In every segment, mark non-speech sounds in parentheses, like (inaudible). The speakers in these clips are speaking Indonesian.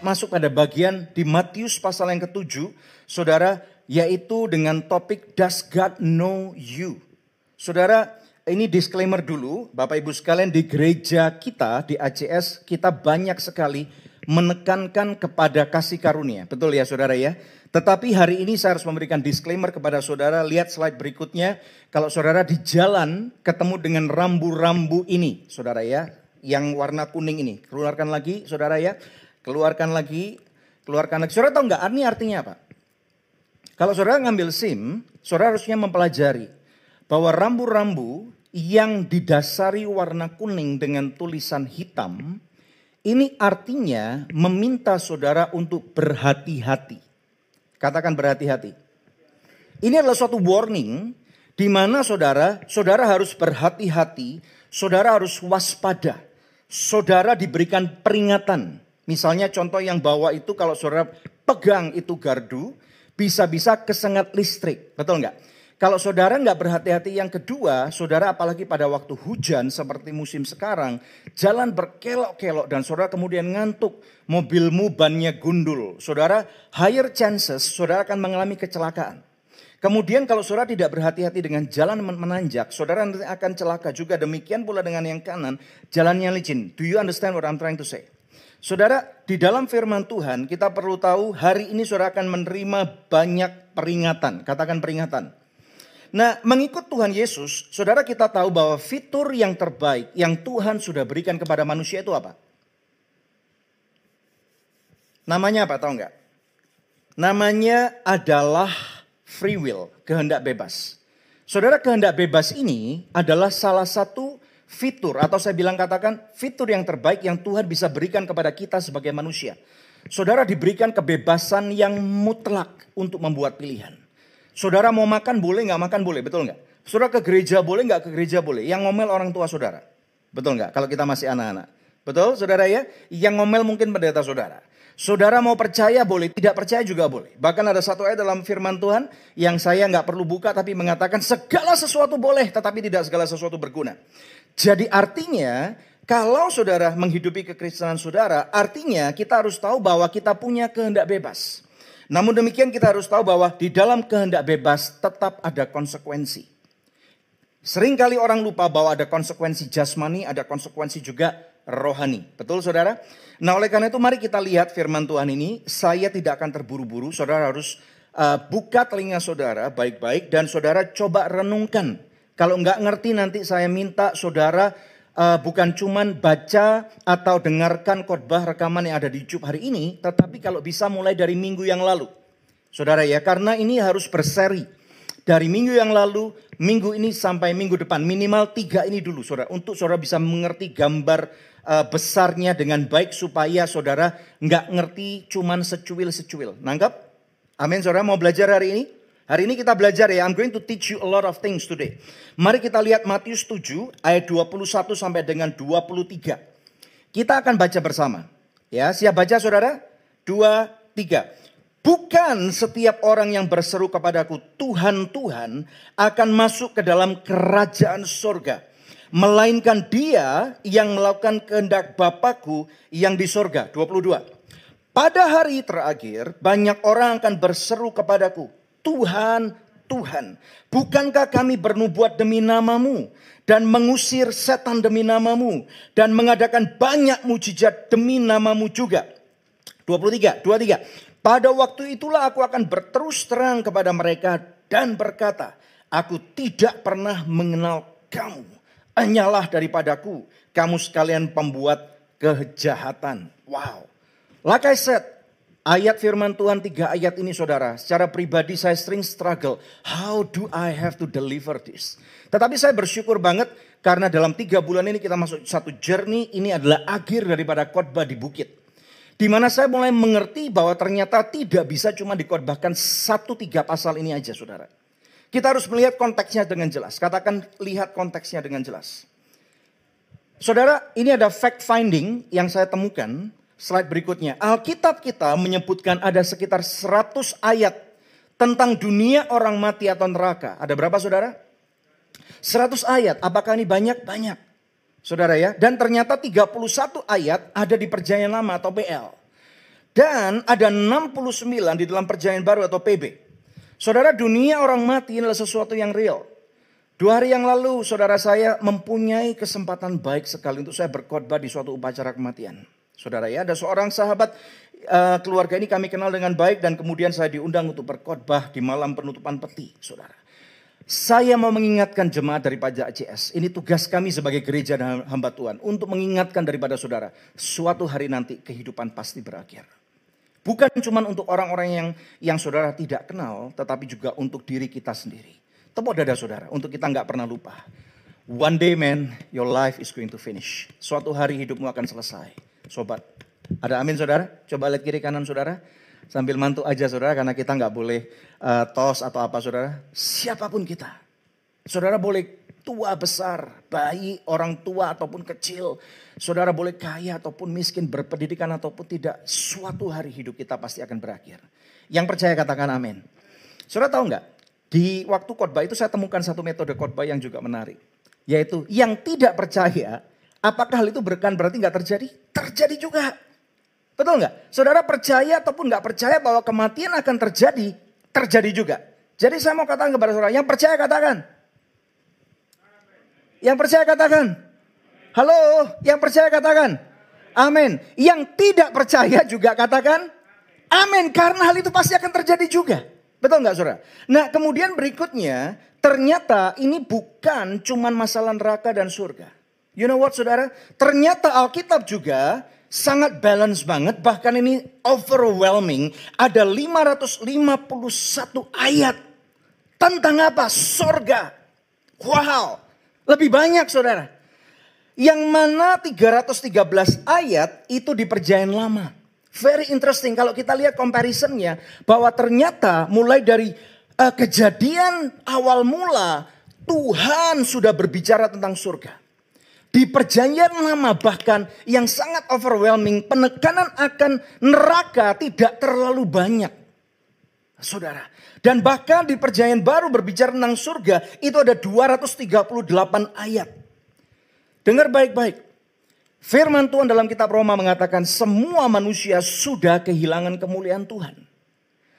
masuk pada bagian di Matius pasal yang ketujuh, saudara, yaitu dengan topik Does God Know You? Saudara, ini disclaimer dulu, Bapak Ibu sekalian di gereja kita, di ACS, kita banyak sekali menekankan kepada kasih karunia. Betul ya saudara ya? Tetapi hari ini saya harus memberikan disclaimer kepada saudara, lihat slide berikutnya. Kalau saudara di jalan ketemu dengan rambu-rambu ini, saudara ya, yang warna kuning ini. Keluarkan lagi, saudara ya. Keluarkan lagi, keluarkan lagi. Saudara tahu nggak ini artinya apa? Kalau saudara ngambil SIM, saudara harusnya mempelajari bahwa rambu-rambu yang didasari warna kuning dengan tulisan hitam, ini artinya meminta saudara untuk berhati-hati. Katakan berhati-hati. Ini adalah suatu warning di mana saudara, saudara harus berhati-hati, saudara harus waspada. Saudara diberikan peringatan. Misalnya contoh yang bawa itu kalau saudara pegang itu gardu, bisa-bisa kesengat listrik. Betul nggak? Kalau saudara nggak berhati-hati yang kedua, saudara apalagi pada waktu hujan seperti musim sekarang, jalan berkelok-kelok dan saudara kemudian ngantuk, mobilmu bannya gundul. Saudara, higher chances saudara akan mengalami kecelakaan. Kemudian kalau saudara tidak berhati-hati dengan jalan menanjak, saudara akan celaka juga. Demikian pula dengan yang kanan, jalannya licin. Do you understand what I'm trying to say? Saudara, di dalam firman Tuhan kita perlu tahu hari ini saudara akan menerima banyak peringatan. Katakan peringatan. Nah, mengikut Tuhan Yesus, saudara kita tahu bahwa fitur yang terbaik yang Tuhan sudah berikan kepada manusia itu apa? Namanya apa, tahu nggak? Namanya adalah free will, kehendak bebas. Saudara, kehendak bebas ini adalah salah satu fitur atau saya bilang katakan fitur yang terbaik yang Tuhan bisa berikan kepada kita sebagai manusia. Saudara diberikan kebebasan yang mutlak untuk membuat pilihan. Saudara mau makan boleh nggak makan boleh, betul nggak? Saudara ke gereja boleh nggak ke gereja boleh? Yang ngomel orang tua saudara, betul nggak? Kalau kita masih anak-anak, betul saudara ya? Yang ngomel mungkin pendeta saudara. Saudara mau percaya boleh, tidak percaya juga boleh. Bahkan ada satu ayat dalam firman Tuhan yang saya nggak perlu buka tapi mengatakan segala sesuatu boleh tetapi tidak segala sesuatu berguna. Jadi artinya kalau saudara menghidupi kekristenan saudara, artinya kita harus tahu bahwa kita punya kehendak bebas. Namun demikian kita harus tahu bahwa di dalam kehendak bebas tetap ada konsekuensi. Seringkali orang lupa bahwa ada konsekuensi jasmani, ada konsekuensi juga rohani. Betul saudara? Nah oleh karena itu mari kita lihat firman Tuhan ini. Saya tidak akan terburu-buru, saudara harus uh, buka telinga saudara baik-baik. Dan saudara coba renungkan. Kalau nggak ngerti nanti saya minta saudara uh, bukan cuman baca atau dengarkan khotbah rekaman yang ada di YouTube hari ini, tetapi kalau bisa mulai dari minggu yang lalu. Saudara ya, karena ini harus berseri. Dari minggu yang lalu, minggu ini sampai minggu depan. Minimal tiga ini dulu saudara. Untuk saudara bisa mengerti gambar uh, besarnya dengan baik supaya saudara nggak ngerti cuman secuil-secuil. Nanggap? Amin saudara mau belajar hari ini? Hari ini kita belajar ya, I'm going to teach you a lot of things today. Mari kita lihat Matius 7 ayat 21 sampai dengan 23. Kita akan baca bersama. Ya, siap baca Saudara? Dua, tiga. Bukan setiap orang yang berseru kepadaku, Tuhan, Tuhan, akan masuk ke dalam kerajaan sorga. Melainkan dia yang melakukan kehendak Bapakku yang di sorga. 22. Pada hari terakhir, banyak orang akan berseru kepadaku, Tuhan, Tuhan, bukankah kami bernubuat demi namamu dan mengusir setan demi namamu dan mengadakan banyak mujizat demi namamu juga. 23, 23. Pada waktu itulah aku akan berterus terang kepada mereka dan berkata, aku tidak pernah mengenal kamu. Hanyalah daripadaku, kamu sekalian pembuat kejahatan. Wow. Like I said, Ayat firman Tuhan tiga ayat ini saudara, secara pribadi saya sering struggle. How do I have to deliver this? Tetapi saya bersyukur banget karena dalam tiga bulan ini kita masuk satu journey, ini adalah akhir daripada khotbah di bukit. Di mana saya mulai mengerti bahwa ternyata tidak bisa cuma dikhotbahkan satu tiga pasal ini aja saudara. Kita harus melihat konteksnya dengan jelas. Katakan lihat konteksnya dengan jelas. Saudara, ini ada fact finding yang saya temukan Slide berikutnya. Alkitab kita menyebutkan ada sekitar 100 ayat tentang dunia orang mati atau neraka. Ada berapa saudara? 100 ayat. Apakah ini banyak? Banyak. Saudara ya. Dan ternyata 31 ayat ada di perjanjian lama atau PL. Dan ada 69 di dalam perjanjian baru atau PB. Saudara dunia orang mati adalah sesuatu yang real. Dua hari yang lalu saudara saya mempunyai kesempatan baik sekali untuk saya berkhotbah di suatu upacara kematian. Saudara ya ada seorang sahabat uh, keluarga ini kami kenal dengan baik dan kemudian saya diundang untuk berkhotbah di malam penutupan peti saudara. Saya mau mengingatkan jemaat dari pajak ACS. Ini tugas kami sebagai gereja dan hamba Tuhan. Untuk mengingatkan daripada saudara. Suatu hari nanti kehidupan pasti berakhir. Bukan cuma untuk orang-orang yang yang saudara tidak kenal, tetapi juga untuk diri kita sendiri. Tepuk dada saudara, untuk kita nggak pernah lupa. One day man, your life is going to finish. Suatu hari hidupmu akan selesai. Sobat, ada amin saudara? Coba lihat kiri kanan saudara. Sambil mantu aja saudara, karena kita nggak boleh uh, tos atau apa saudara. Siapa pun kita. Saudara boleh tua besar, bayi, orang tua ataupun kecil. Saudara boleh kaya ataupun miskin, berpendidikan ataupun tidak. Suatu hari hidup kita pasti akan berakhir. Yang percaya katakan amin. Saudara tahu nggak? Di waktu khotbah itu saya temukan satu metode khotbah yang juga menarik. Yaitu yang tidak percaya, apakah hal itu berkan berarti nggak terjadi? Terjadi juga. Betul nggak? Saudara percaya ataupun nggak percaya bahwa kematian akan terjadi, terjadi juga. Jadi saya mau katakan kepada saudara, yang percaya katakan, yang percaya katakan. Halo, yang percaya katakan. Amin. Yang tidak percaya juga katakan. Amin. Karena hal itu pasti akan terjadi juga. Betul nggak saudara? Nah kemudian berikutnya. Ternyata ini bukan cuman masalah neraka dan surga. You know what saudara? Ternyata Alkitab juga sangat balance banget. Bahkan ini overwhelming. Ada 551 ayat. Tentang apa? Surga. Wow. Lebih banyak saudara. Yang mana 313 ayat itu di perjanjian lama. Very interesting kalau kita lihat comparisonnya. Bahwa ternyata mulai dari uh, kejadian awal mula. Tuhan sudah berbicara tentang surga. Di perjanjian lama bahkan yang sangat overwhelming. Penekanan akan neraka tidak terlalu banyak. Saudara, dan bahkan di perjanjian baru berbicara tentang surga itu ada 238 ayat. Dengar baik-baik. Firman Tuhan dalam kitab Roma mengatakan semua manusia sudah kehilangan kemuliaan Tuhan.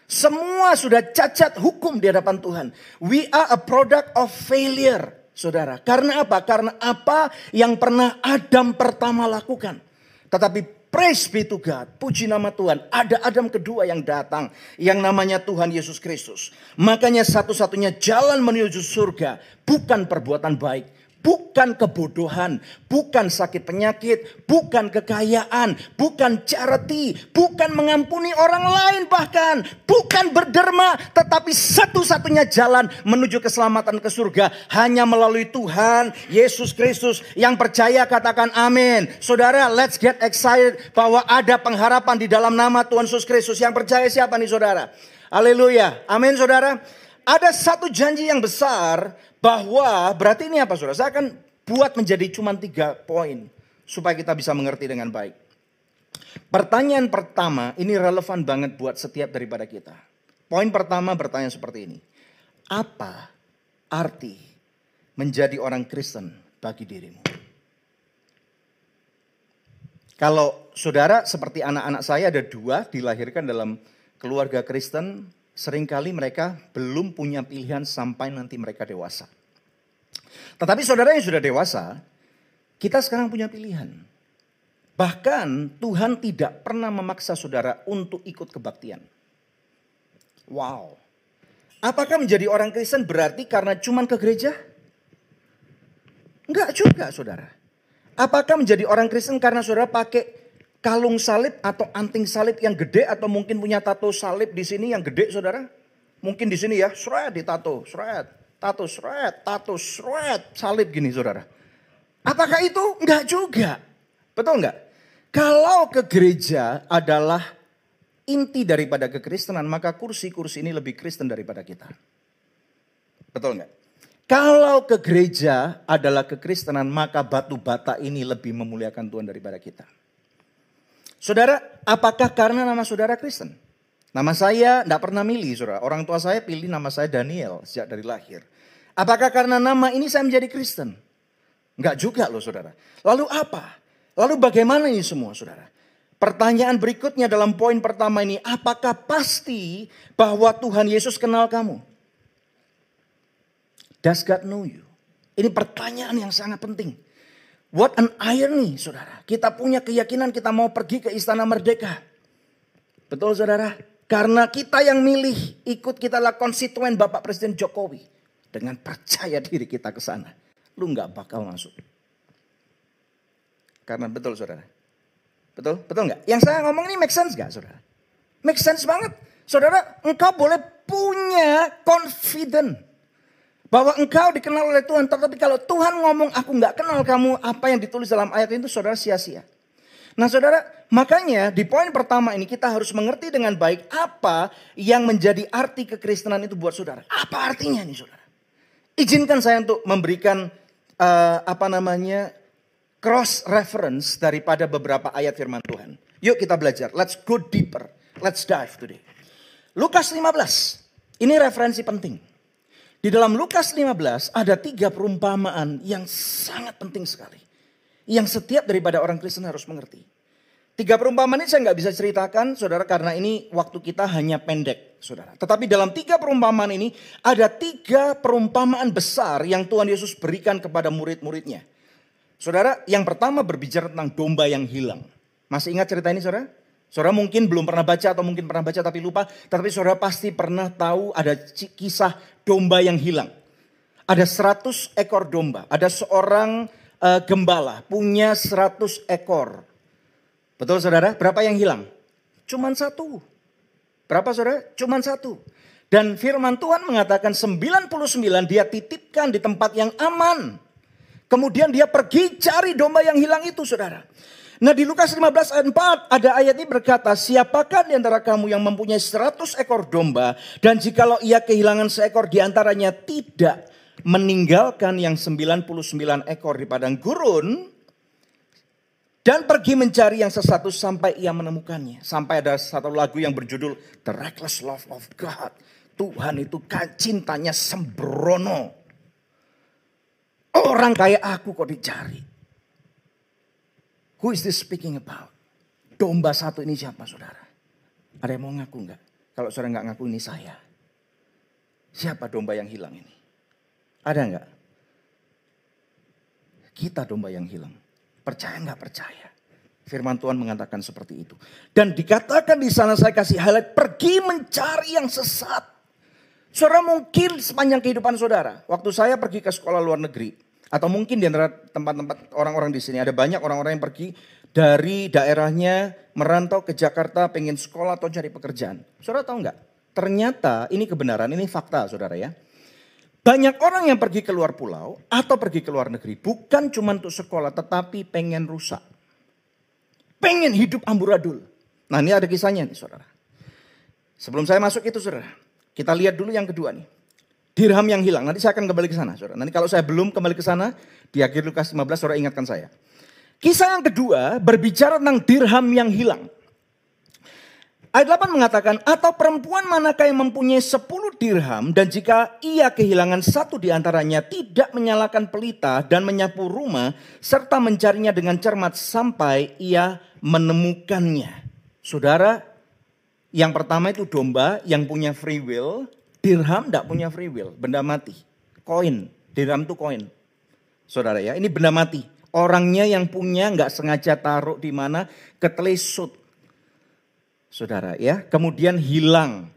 Semua sudah cacat hukum di hadapan Tuhan. We are a product of failure, saudara. Karena apa? Karena apa yang pernah Adam pertama lakukan. Tetapi Praise be to God. Puji nama Tuhan. Ada Adam kedua yang datang. Yang namanya Tuhan Yesus Kristus. Makanya satu-satunya jalan menuju surga. Bukan perbuatan baik bukan kebodohan, bukan sakit penyakit, bukan kekayaan, bukan charity, bukan mengampuni orang lain bahkan, bukan berderma, tetapi satu-satunya jalan menuju keselamatan ke surga hanya melalui Tuhan Yesus Kristus yang percaya katakan amin. Saudara, let's get excited bahwa ada pengharapan di dalam nama Tuhan Yesus Kristus. Yang percaya siapa nih saudara? Haleluya. Amin saudara. Ada satu janji yang besar bahwa berarti ini apa saudara? Saya akan buat menjadi cuma tiga poin supaya kita bisa mengerti dengan baik. Pertanyaan pertama ini relevan banget buat setiap daripada kita. Poin pertama bertanya seperti ini. Apa arti menjadi orang Kristen bagi dirimu? Kalau saudara seperti anak-anak saya ada dua dilahirkan dalam keluarga Kristen, sering kali mereka belum punya pilihan sampai nanti mereka dewasa. Tetapi saudara yang sudah dewasa, kita sekarang punya pilihan. Bahkan Tuhan tidak pernah memaksa saudara untuk ikut kebaktian. Wow. Apakah menjadi orang Kristen berarti karena cuman ke gereja? Enggak juga saudara. Apakah menjadi orang Kristen karena saudara pakai kalung salib atau anting salib yang gede atau mungkin punya tato salib di sini yang gede saudara? Mungkin di sini ya, shred di tato, shred, tato shred, tato shred, salib gini saudara. Apakah itu? Enggak juga. Betul enggak? Kalau ke gereja adalah inti daripada kekristenan, maka kursi-kursi ini lebih Kristen daripada kita. Betul enggak? Kalau ke gereja adalah kekristenan, maka batu bata ini lebih memuliakan Tuhan daripada kita. Saudara, apakah karena nama saudara Kristen? Nama saya tidak pernah milih, saudara. Orang tua saya pilih nama saya Daniel sejak dari lahir. Apakah karena nama ini saya menjadi Kristen? Enggak juga loh, saudara. Lalu apa? Lalu bagaimana ini semua, saudara? Pertanyaan berikutnya dalam poin pertama ini, apakah pasti bahwa Tuhan Yesus kenal kamu? Does God know you? Ini pertanyaan yang sangat penting. What an irony, saudara. Kita punya keyakinan kita mau pergi ke Istana Merdeka. Betul, saudara? Karena kita yang milih, ikut kita lah konstituen Bapak Presiden Jokowi. Dengan percaya diri kita ke sana. Lu nggak bakal masuk. Karena betul, saudara. Betul? Betul nggak? Yang saya ngomong ini make sense nggak saudara? Make sense banget. Saudara, engkau boleh punya confident. Bahwa engkau dikenal oleh Tuhan. Tetapi kalau Tuhan ngomong aku nggak kenal kamu. Apa yang ditulis dalam ayat itu saudara sia-sia. Nah saudara, makanya di poin pertama ini kita harus mengerti dengan baik apa yang menjadi arti kekristenan itu buat saudara. Apa artinya nih saudara? Izinkan saya untuk memberikan uh, apa namanya cross reference daripada beberapa ayat firman Tuhan. Yuk kita belajar. Let's go deeper. Let's dive today. Lukas 15. Ini referensi penting. Di dalam Lukas 15 ada tiga perumpamaan yang sangat penting sekali. Yang setiap daripada orang Kristen harus mengerti. Tiga perumpamaan ini saya nggak bisa ceritakan, saudara, karena ini waktu kita hanya pendek, saudara. Tetapi dalam tiga perumpamaan ini ada tiga perumpamaan besar yang Tuhan Yesus berikan kepada murid-muridnya. Saudara, yang pertama berbicara tentang domba yang hilang. Masih ingat cerita ini saudara? Saudara mungkin belum pernah baca atau mungkin pernah baca tapi lupa. Tapi saudara pasti pernah tahu ada kisah domba yang hilang. Ada 100 ekor domba. Ada seorang uh, gembala punya 100 ekor. Betul saudara? Berapa yang hilang? Cuman satu. Berapa saudara? Cuman satu. Dan firman Tuhan mengatakan 99 dia titipkan di tempat yang aman. Kemudian dia pergi cari domba yang hilang itu saudara. Nah di Lukas 15 ayat 4 ada ayat ini berkata, siapakah di antara kamu yang mempunyai 100 ekor domba dan jikalau ia kehilangan seekor di antaranya tidak meninggalkan yang 99 ekor di padang gurun dan pergi mencari yang sesatu sampai ia menemukannya. Sampai ada satu lagu yang berjudul The Reckless Love of God. Tuhan itu kan cintanya sembrono. Orang kayak aku kok dicari. Who is this speaking about? Domba satu ini siapa saudara? Ada yang mau ngaku nggak? Kalau saudara nggak ngaku ini saya. Siapa domba yang hilang ini? Ada nggak? Kita domba yang hilang. Percaya nggak percaya? Firman Tuhan mengatakan seperti itu. Dan dikatakan di sana saya kasih highlight. Pergi mencari yang sesat. Saudara mungkin sepanjang kehidupan saudara, waktu saya pergi ke sekolah luar negeri, atau mungkin di antara tempat-tempat orang-orang di sini ada banyak orang-orang yang pergi dari daerahnya merantau ke Jakarta pengen sekolah atau cari pekerjaan. Saudara tahu nggak? Ternyata ini kebenaran, ini fakta saudara ya. Banyak orang yang pergi ke luar pulau atau pergi ke luar negeri bukan cuma untuk sekolah tetapi pengen rusak. Pengen hidup amburadul. Nah ini ada kisahnya nih saudara. Sebelum saya masuk itu saudara. Kita lihat dulu yang kedua nih. Dirham yang hilang. Nanti saya akan kembali ke sana, saudara. Nanti kalau saya belum kembali ke sana, di akhir Lukas 15, saudara ingatkan saya. Kisah yang kedua berbicara tentang dirham yang hilang. Ayat 8 mengatakan, atau perempuan manakah yang mempunyai 10 dirham dan jika ia kehilangan satu di antaranya tidak menyalakan pelita dan menyapu rumah serta mencarinya dengan cermat sampai ia menemukannya. Saudara, yang pertama itu domba yang punya free will, dirham tidak punya free will, benda mati. Koin, dirham itu koin. Saudara ya, ini benda mati. Orangnya yang punya nggak sengaja taruh di mana, ketelesut. Saudara ya, kemudian hilang.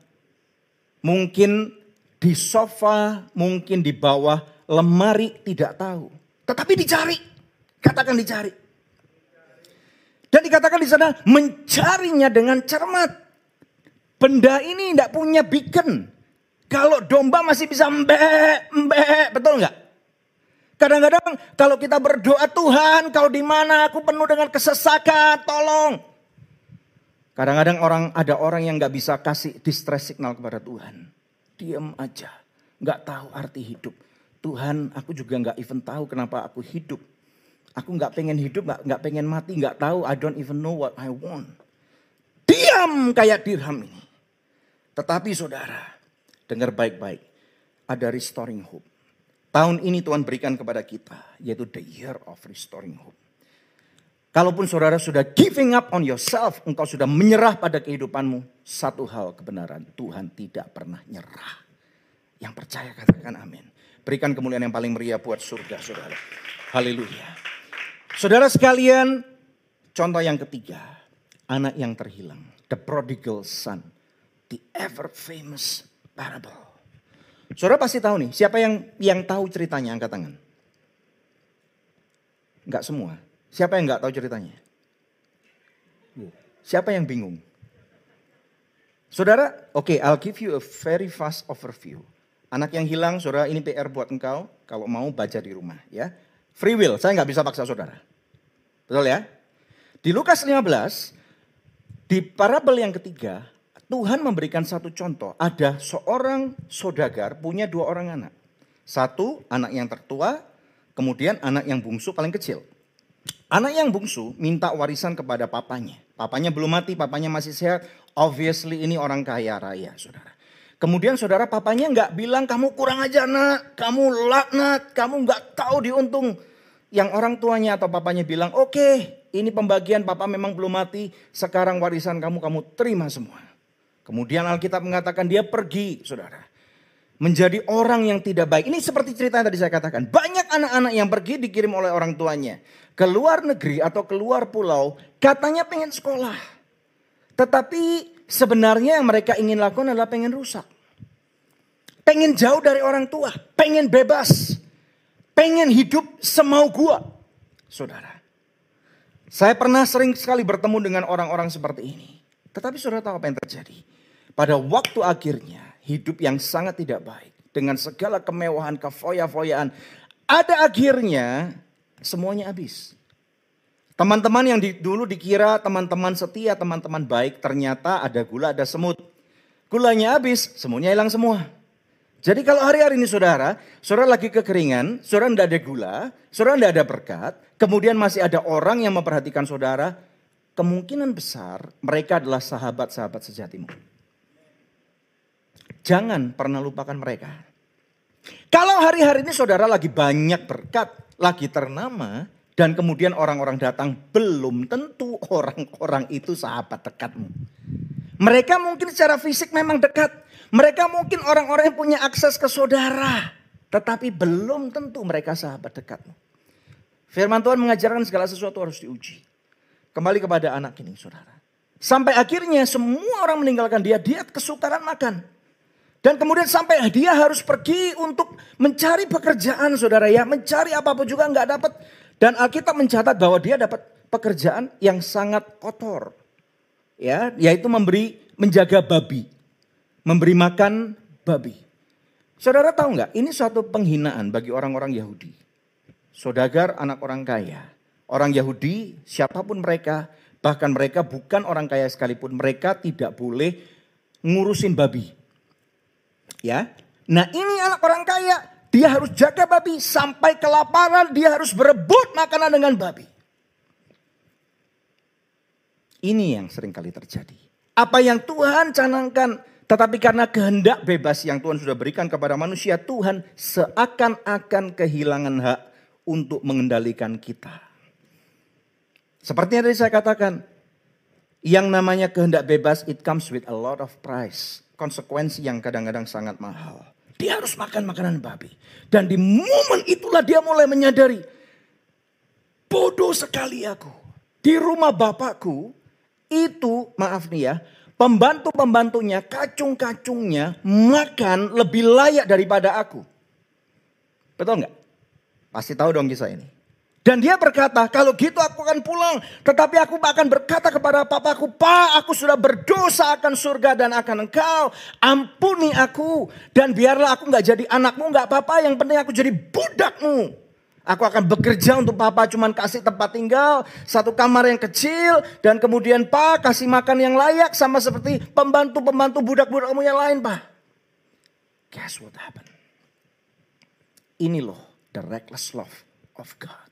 Mungkin di sofa, mungkin di bawah lemari, tidak tahu. Tetapi dicari, katakan dicari. Dan dikatakan di sana mencarinya dengan cermat. Benda ini tidak punya beacon. Kalau domba masih bisa mbek, mbek, betul nggak? Kadang-kadang kalau kita berdoa Tuhan, kalau di mana aku penuh dengan kesesakan, tolong. Kadang-kadang orang ada orang yang nggak bisa kasih distress signal kepada Tuhan. Diam aja, nggak tahu arti hidup. Tuhan, aku juga nggak even tahu kenapa aku hidup. Aku nggak pengen hidup, nggak nggak pengen mati, nggak tahu. I don't even know what I want. Diam kayak dirham ini. Tetapi saudara, dengar baik-baik. Ada restoring hope. Tahun ini Tuhan berikan kepada kita, yaitu the year of restoring hope. Kalaupun saudara sudah giving up on yourself, engkau sudah menyerah pada kehidupanmu. Satu hal kebenaran, Tuhan tidak pernah nyerah. Yang percaya katakan amin. Berikan kemuliaan yang paling meriah buat surga saudara. Haleluya. Saudara sekalian, contoh yang ketiga. Anak yang terhilang. The prodigal son. The ever famous parable. Saudara pasti tahu nih, siapa yang yang tahu ceritanya angkat tangan. Enggak semua. Siapa yang nggak tahu ceritanya? Siapa yang bingung? Saudara, oke, okay, I'll give you a very fast overview. Anak yang hilang, saudara, ini PR buat engkau. Kalau mau baca di rumah, ya. Free will, saya nggak bisa paksa saudara. Betul ya? Di Lukas 15, di parabel yang ketiga, Tuhan memberikan satu contoh. Ada seorang saudagar punya dua orang anak. Satu, anak yang tertua, kemudian anak yang bungsu paling kecil. Anak yang bungsu minta warisan kepada papanya. Papanya belum mati, papanya masih sehat. Obviously ini orang kaya raya, saudara. Kemudian saudara papanya nggak bilang kamu kurang aja nak, kamu laknat, kamu nggak tahu diuntung. Yang orang tuanya atau papanya bilang, oke okay, ini pembagian papa memang belum mati, sekarang warisan kamu kamu terima semua. Kemudian Alkitab mengatakan dia pergi, saudara menjadi orang yang tidak baik. Ini seperti cerita yang tadi saya katakan. Banyak anak-anak yang pergi dikirim oleh orang tuanya. Ke luar negeri atau keluar pulau. Katanya pengen sekolah. Tetapi sebenarnya yang mereka ingin lakukan adalah pengen rusak. Pengen jauh dari orang tua. Pengen bebas. Pengen hidup semau gua. Saudara. Saya pernah sering sekali bertemu dengan orang-orang seperti ini. Tetapi saudara tahu apa yang terjadi? Pada waktu akhirnya hidup yang sangat tidak baik. Dengan segala kemewahan, kefoya-foyaan. Ada akhirnya semuanya habis. Teman-teman yang di, dulu dikira teman-teman setia, teman-teman baik, ternyata ada gula, ada semut. Gulanya habis, semuanya hilang semua. Jadi kalau hari-hari ini saudara, saudara lagi kekeringan, saudara tidak ada gula, saudara tidak ada berkat, kemudian masih ada orang yang memperhatikan saudara, kemungkinan besar mereka adalah sahabat-sahabat sejatimu. Jangan pernah lupakan mereka. Kalau hari-hari ini saudara lagi banyak berkat, lagi ternama, dan kemudian orang-orang datang, belum tentu orang-orang itu sahabat dekatmu. Mereka mungkin secara fisik memang dekat. Mereka mungkin orang-orang yang punya akses ke saudara. Tetapi belum tentu mereka sahabat dekatmu. Firman Tuhan mengajarkan segala sesuatu harus diuji. Kembali kepada anak ini saudara. Sampai akhirnya semua orang meninggalkan dia, dia kesukaran makan. Dan kemudian sampai dia harus pergi untuk mencari pekerjaan saudara ya. Mencari apa pun juga nggak dapat. Dan Alkitab mencatat bahwa dia dapat pekerjaan yang sangat kotor. Ya, yaitu memberi menjaga babi. Memberi makan babi. Saudara tahu nggak? Ini suatu penghinaan bagi orang-orang Yahudi. Saudagar anak orang kaya. Orang Yahudi, siapa pun mereka, bahkan mereka bukan orang kaya sekalipun, mereka tidak boleh ngurusin babi. Ya. Nah ini anak orang kaya. Dia harus jaga babi sampai kelaparan. Dia harus berebut makanan dengan babi. Ini yang sering kali terjadi. Apa yang Tuhan canangkan. Tetapi karena kehendak bebas yang Tuhan sudah berikan kepada manusia. Tuhan seakan-akan kehilangan hak untuk mengendalikan kita. Seperti yang tadi saya katakan. Yang namanya kehendak bebas it comes with a lot of price konsekuensi yang kadang-kadang sangat mahal. Dia harus makan makanan babi. Dan di momen itulah dia mulai menyadari. Bodoh sekali aku. Di rumah bapakku itu maaf nih ya. Pembantu-pembantunya, kacung-kacungnya makan lebih layak daripada aku. Betul nggak? Pasti tahu dong kisah ini. Dan dia berkata, kalau gitu aku akan pulang. Tetapi aku akan berkata kepada papaku, Pak aku sudah berdosa akan surga dan akan engkau. Ampuni aku. Dan biarlah aku nggak jadi anakmu, nggak apa-apa. Yang penting aku jadi budakmu. Aku akan bekerja untuk papa cuman kasih tempat tinggal. Satu kamar yang kecil. Dan kemudian pak kasih makan yang layak. Sama seperti pembantu-pembantu budak-budakmu yang lain pak. Guess what happened? Ini loh the reckless love of God.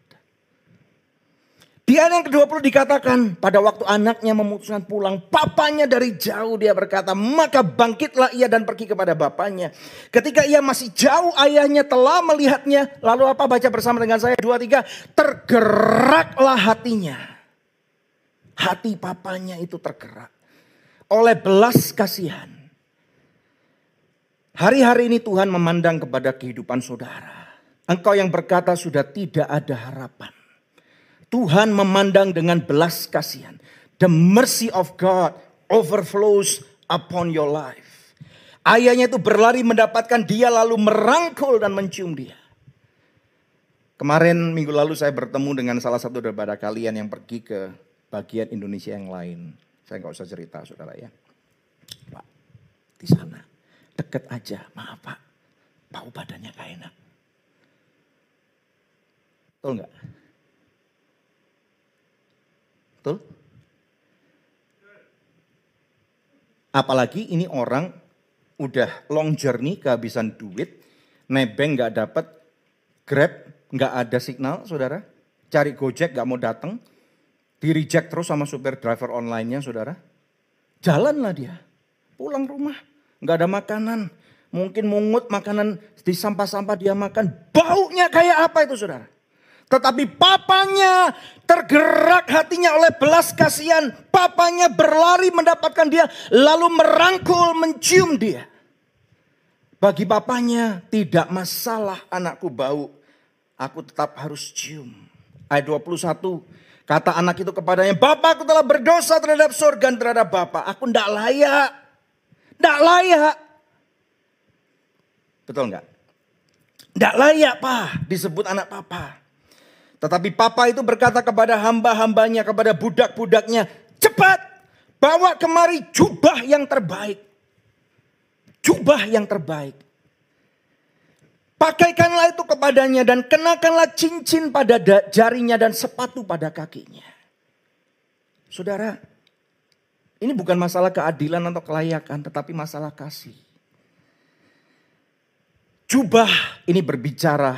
Di ayat yang ke-20 dikatakan pada waktu anaknya memutuskan pulang. Papanya dari jauh dia berkata maka bangkitlah ia dan pergi kepada bapaknya. Ketika ia masih jauh ayahnya telah melihatnya. Lalu apa baca bersama dengan saya dua tiga Tergeraklah hatinya. Hati papanya itu tergerak oleh belas kasihan. Hari-hari ini Tuhan memandang kepada kehidupan saudara. Engkau yang berkata sudah tidak ada harapan. Tuhan memandang dengan belas kasihan. The mercy of God overflows upon your life. Ayahnya itu berlari mendapatkan dia lalu merangkul dan mencium dia. Kemarin minggu lalu saya bertemu dengan salah satu daripada kalian yang pergi ke bagian Indonesia yang lain. Saya nggak usah cerita saudara ya. Pak, di sana deket aja, maaf pak, bau badannya gak enak. Betul nggak? Betul? Apalagi ini orang udah long journey kehabisan duit, nebeng nggak dapat, grab nggak ada signal, saudara. Cari Gojek nggak mau datang, di reject terus sama supir driver online-nya, saudara. Jalanlah dia, pulang rumah, nggak ada makanan. Mungkin mungut makanan di sampah-sampah dia makan, baunya kayak apa itu saudara? Tetapi papanya tergerak hatinya oleh belas kasihan. Papanya berlari mendapatkan dia, lalu merangkul, mencium dia. Bagi papanya tidak masalah anakku bau aku tetap harus cium. Ayat 21, kata anak itu kepadanya, Bapak aku telah berdosa terhadap surga dan terhadap Bapak. Aku tidak layak. Tidak layak. Betul nggak? Tidak layak pak disebut anak papa. Tetapi papa itu berkata kepada hamba-hambanya, kepada budak-budaknya, cepat bawa kemari jubah yang terbaik. Jubah yang terbaik. Pakaikanlah itu kepadanya dan kenakanlah cincin pada jarinya dan sepatu pada kakinya. Saudara, ini bukan masalah keadilan atau kelayakan, tetapi masalah kasih. Jubah ini berbicara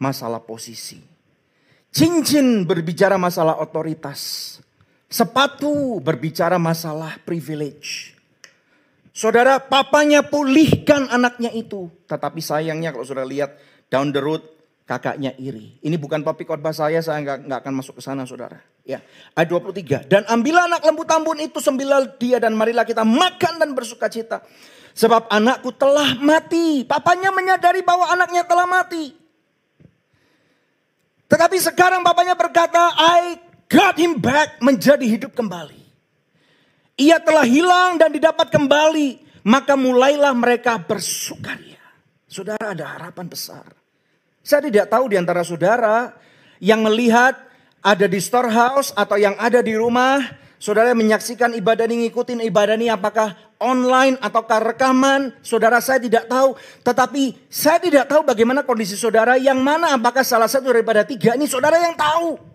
masalah posisi. Cincin berbicara masalah otoritas. Sepatu berbicara masalah privilege. Saudara, papanya pulihkan anaknya itu. Tetapi sayangnya kalau sudah lihat down the road, kakaknya iri. Ini bukan topik khotbah saya, saya nggak, nggak akan masuk ke sana saudara. Ya, ayat 23. Dan ambillah anak lembu tambun itu sembilan dia dan marilah kita makan dan bersuka cita. Sebab anakku telah mati. Papanya menyadari bahwa anaknya telah mati. Tetapi sekarang papanya berkata, I got him back menjadi hidup kembali. Ia telah hilang dan didapat kembali. Maka mulailah mereka bersukaria. Saudara ada harapan besar. Saya tidak tahu di antara saudara yang melihat ada di storehouse atau yang ada di rumah. Saudara menyaksikan ibadah ini, ngikutin ibadah ini apakah online ataukah rekaman. Saudara saya tidak tahu. Tetapi saya tidak tahu bagaimana kondisi saudara yang mana apakah salah satu daripada tiga ini saudara yang tahu.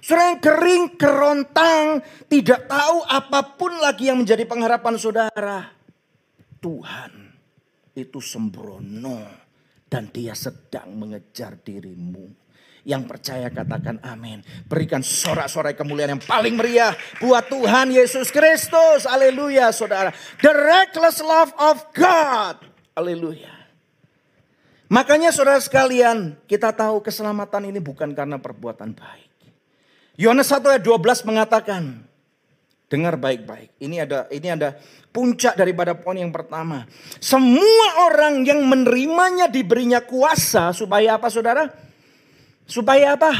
Saudara yang kering, kerontang, tidak tahu apa pun lagi yang menjadi pengharapan saudara. Tuhan itu sembrono dan dia sedang mengejar dirimu. Yang percaya katakan amin. Berikan sorak-sorai kemuliaan yang paling meriah buat Tuhan Yesus Kristus. Haleluya saudara. The reckless love of God. Haleluya. Makanya saudara sekalian kita tahu keselamatan ini bukan karena perbuatan baik. Yohanes 1 ayat 12 mengatakan, dengar baik-baik. Ini ada ini ada puncak daripada poin yang pertama. Semua orang yang menerimanya diberinya kuasa supaya apa Saudara? Supaya apa?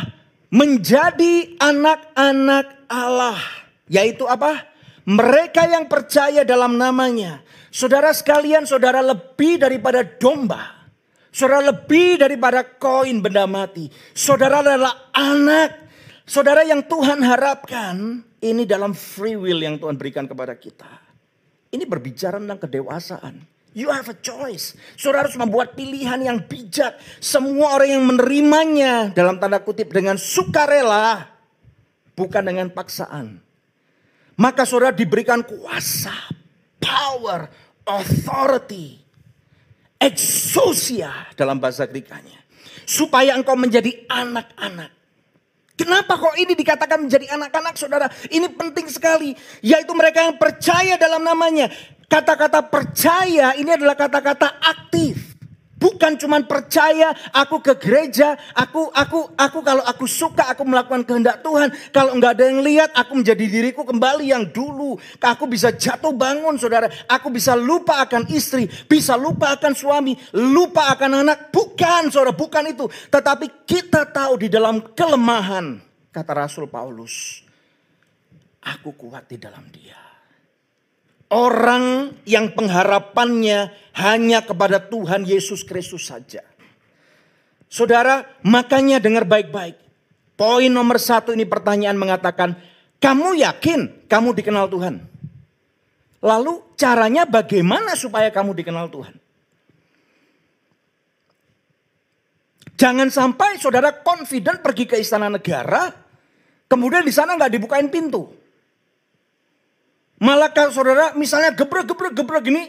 Menjadi anak-anak Allah. Yaitu apa? Mereka yang percaya dalam namanya. Saudara sekalian, saudara lebih daripada domba. Saudara lebih daripada koin benda mati. Saudara adalah anak Saudara yang Tuhan harapkan ini dalam free will yang Tuhan berikan kepada kita. Ini berbicara tentang kedewasaan. You have a choice. Saudara harus membuat pilihan yang bijak. Semua orang yang menerimanya dalam tanda kutip dengan sukarela. Bukan dengan paksaan. Maka saudara diberikan kuasa, power, authority, exousia dalam bahasa Grekanya. Supaya engkau menjadi anak-anak Kenapa kok ini dikatakan menjadi anak-anak saudara? Ini penting sekali. Yaitu mereka yang percaya dalam namanya. Kata-kata percaya ini adalah kata-kata aktif. Bukan cuma percaya aku ke gereja, aku aku aku kalau aku suka aku melakukan kehendak Tuhan. Kalau nggak ada yang lihat, aku menjadi diriku kembali yang dulu. Aku bisa jatuh bangun, saudara. Aku bisa lupa akan istri, bisa lupa akan suami, lupa akan anak. Bukan, saudara, bukan itu. Tetapi kita tahu di dalam kelemahan, kata Rasul Paulus, aku kuat di dalam Dia. Orang yang pengharapannya hanya kepada Tuhan Yesus Kristus saja. Saudara, makanya dengar baik-baik. Poin nomor satu ini pertanyaan mengatakan, kamu yakin kamu dikenal Tuhan? Lalu caranya bagaimana supaya kamu dikenal Tuhan? Jangan sampai saudara confident pergi ke istana negara, kemudian di sana nggak dibukain pintu. Malah kalau saudara misalnya gebrek gebrek gebrek gini,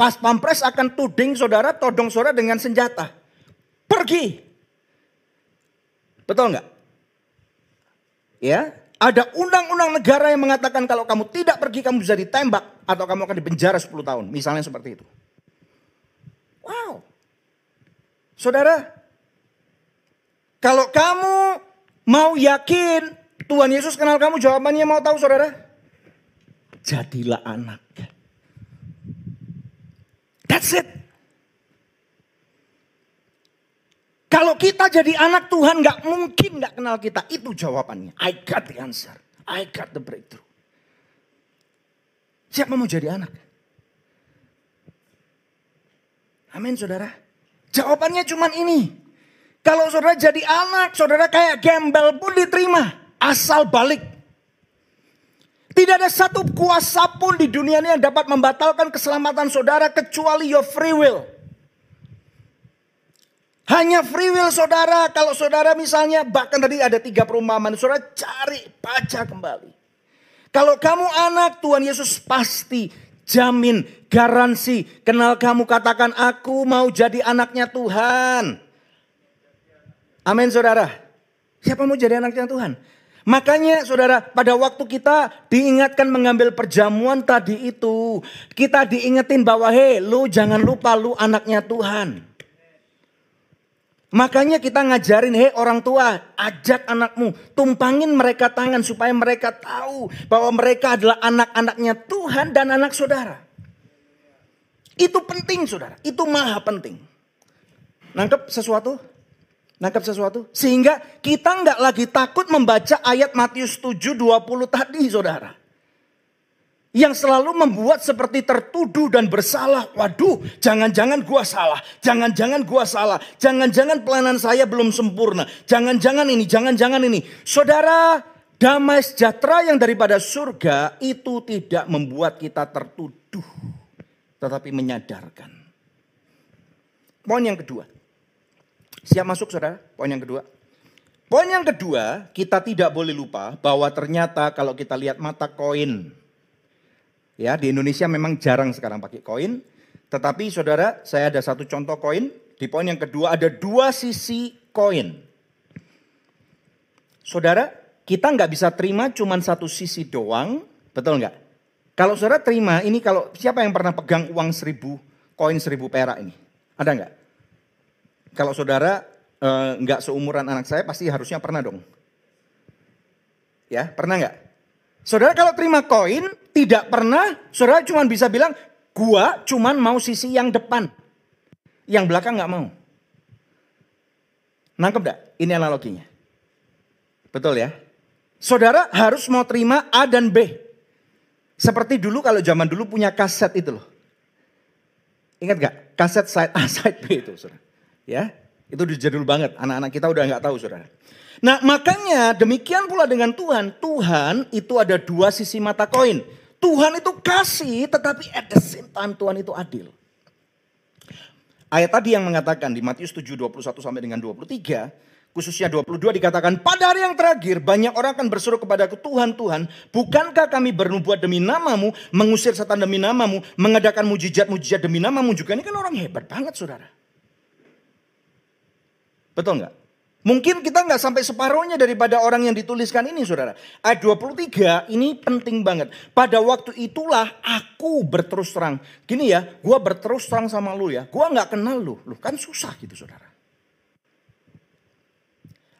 pas pampres akan tuding saudara, todong saudara dengan senjata. Pergi. Betul nggak? Ya, ada undang-undang negara yang mengatakan kalau kamu tidak pergi kamu bisa ditembak atau kamu akan dipenjara 10 tahun. Misalnya seperti itu. Wow. Saudara, kalau kamu mau yakin Tuhan Yesus kenal kamu, jawabannya mau tahu saudara? Jadilah anak. That's it. Kalau kita jadi anak Tuhan nggak mungkin nggak kenal kita. Itu jawabannya. I got the answer. I got the breakthrough. Siapa mau jadi anak? Amin saudara. Jawabannya cuma ini. Kalau saudara jadi anak, saudara kayak gembel pun diterima. Asal balik tidak ada satu kuasa pun di dunia ini yang dapat membatalkan keselamatan saudara kecuali your free will. Hanya free will saudara. Kalau saudara misalnya bahkan tadi ada tiga perumpamaan. Saudara cari baca kembali. Kalau kamu anak Tuhan Yesus pasti jamin garansi. Kenal kamu katakan aku mau jadi anaknya Tuhan. Amin saudara. Siapa mau jadi anaknya Tuhan? Makanya saudara pada waktu kita diingatkan mengambil perjamuan tadi itu. Kita diingetin bahwa hei lu jangan lupa lu anaknya Tuhan. Makanya kita ngajarin hei orang tua ajak anakmu. Tumpangin mereka tangan supaya mereka tahu bahwa mereka adalah anak-anaknya Tuhan dan anak saudara. Itu penting saudara. Itu maha penting. Nangkep sesuatu? Nangkap sesuatu? Sehingga kita nggak lagi takut membaca ayat Matius 7, 20 tadi saudara. Yang selalu membuat seperti tertuduh dan bersalah. Waduh, jangan-jangan gua salah. Jangan-jangan gua salah. Jangan-jangan pelayanan saya belum sempurna. Jangan-jangan ini, jangan-jangan ini. Saudara, damai sejahtera yang daripada surga itu tidak membuat kita tertuduh. Tetapi menyadarkan. Poin yang kedua. Siap masuk saudara? Poin yang kedua. Poin yang kedua, kita tidak boleh lupa bahwa ternyata kalau kita lihat mata koin. Ya, di Indonesia memang jarang sekarang pakai koin. Tetapi saudara, saya ada satu contoh koin. Di poin yang kedua ada dua sisi koin. Saudara, kita nggak bisa terima cuma satu sisi doang. Betul nggak? Kalau saudara terima, ini kalau siapa yang pernah pegang uang seribu, koin seribu perak ini? Ada nggak? Kalau saudara uh, nggak seumuran anak saya pasti harusnya pernah dong. Ya, pernah nggak? Saudara kalau terima koin tidak pernah, saudara cuma bisa bilang, gua cuma mau sisi yang depan. Yang belakang nggak mau. Nangkep gak? Ini analoginya. Betul ya? Saudara harus mau terima A dan B. Seperti dulu kalau zaman dulu punya kaset itu loh. Ingat gak? Kaset side A, (laughs) side B itu saudara. Ya, itu jadul banget. Anak-anak kita udah nggak tahu, saudara. Nah, makanya demikian pula dengan Tuhan. Tuhan itu ada dua sisi mata koin. Tuhan itu kasih, tetapi at the same time Tuhan itu adil. Ayat tadi yang mengatakan di Matius 7, 21 sampai dengan 23, khususnya 22 dikatakan, pada hari yang terakhir banyak orang akan berseru kepadaku, Tuhan, Tuhan, bukankah kami bernubuat demi namamu, mengusir setan demi namamu, mengadakan mujizat-mujizat demi namamu juga. Ini kan orang hebat banget saudara. Betul nggak? Mungkin kita nggak sampai separuhnya daripada orang yang dituliskan ini saudara. Ayat 23 ini penting banget. Pada waktu itulah aku berterus terang. Gini ya, gua berterus terang sama lu ya. Gua nggak kenal lu. Lu kan susah gitu saudara.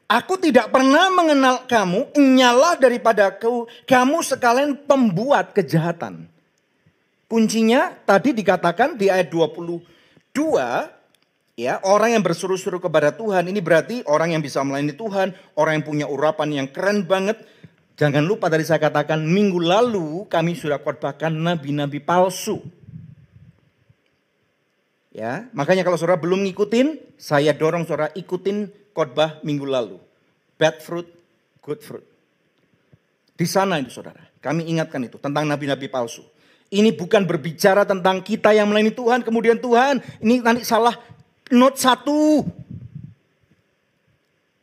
Aku tidak pernah mengenal kamu, nyalah daripada kamu sekalian pembuat kejahatan. Kuncinya tadi dikatakan di ayat 22, Ya, orang yang bersuruh-suruh kepada Tuhan ini berarti orang yang bisa melayani Tuhan, orang yang punya urapan yang keren banget. Jangan lupa tadi saya katakan minggu lalu kami sudah khotbahkan nabi-nabi palsu. Ya, makanya kalau saudara belum ngikutin, saya dorong saudara ikutin khotbah minggu lalu. Bad fruit, good fruit. Di sana itu saudara, kami ingatkan itu tentang nabi-nabi palsu. Ini bukan berbicara tentang kita yang melayani Tuhan, kemudian Tuhan, ini nanti salah Not satu.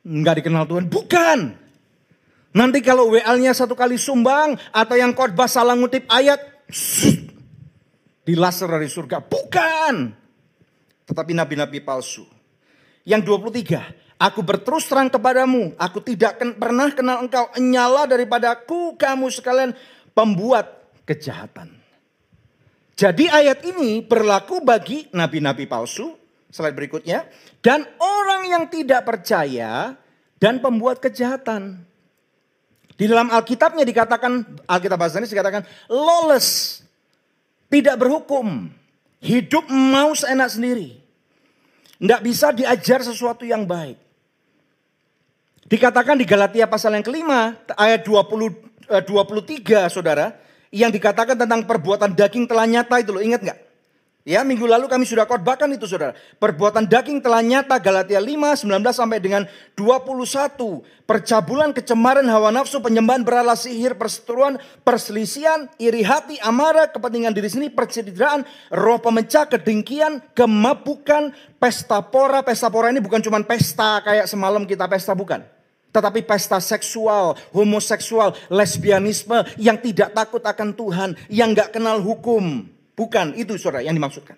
Enggak dikenal Tuhan. Bukan. Nanti kalau WL-nya satu kali sumbang atau yang khotbah salah ngutip ayat. Di laser dari surga. Bukan. Tetapi nabi-nabi palsu. Yang 23. Aku berterus terang kepadamu. Aku tidak pernah kenal engkau. Nyala daripadaku kamu sekalian pembuat kejahatan. Jadi ayat ini berlaku bagi nabi-nabi palsu Slide berikutnya. Dan orang yang tidak percaya dan pembuat kejahatan. Di dalam Alkitabnya dikatakan, Alkitab bahasa ini dikatakan lawless. Tidak berhukum. Hidup mau seenak sendiri. Tidak bisa diajar sesuatu yang baik. Dikatakan di Galatia pasal yang kelima, ayat 20, 23 eh, saudara. Yang dikatakan tentang perbuatan daging telah nyata itu loh, ingat nggak? Ya, minggu lalu kami sudah khotbahkan itu Saudara. Perbuatan daging telah nyata Galatia 5 19 sampai dengan 21. Percabulan, kecemaran, hawa nafsu, penyembahan berala sihir, perseteruan, perselisihan, iri hati, amarah, kepentingan diri sendiri, percederaan, roh pemecah, kedengkian, kemabukan, pesta pora. Pesta pora ini bukan cuma pesta kayak semalam kita pesta bukan. Tetapi pesta seksual, homoseksual, lesbianisme yang tidak takut akan Tuhan, yang gak kenal hukum. Bukan itu saudara yang dimaksudkan.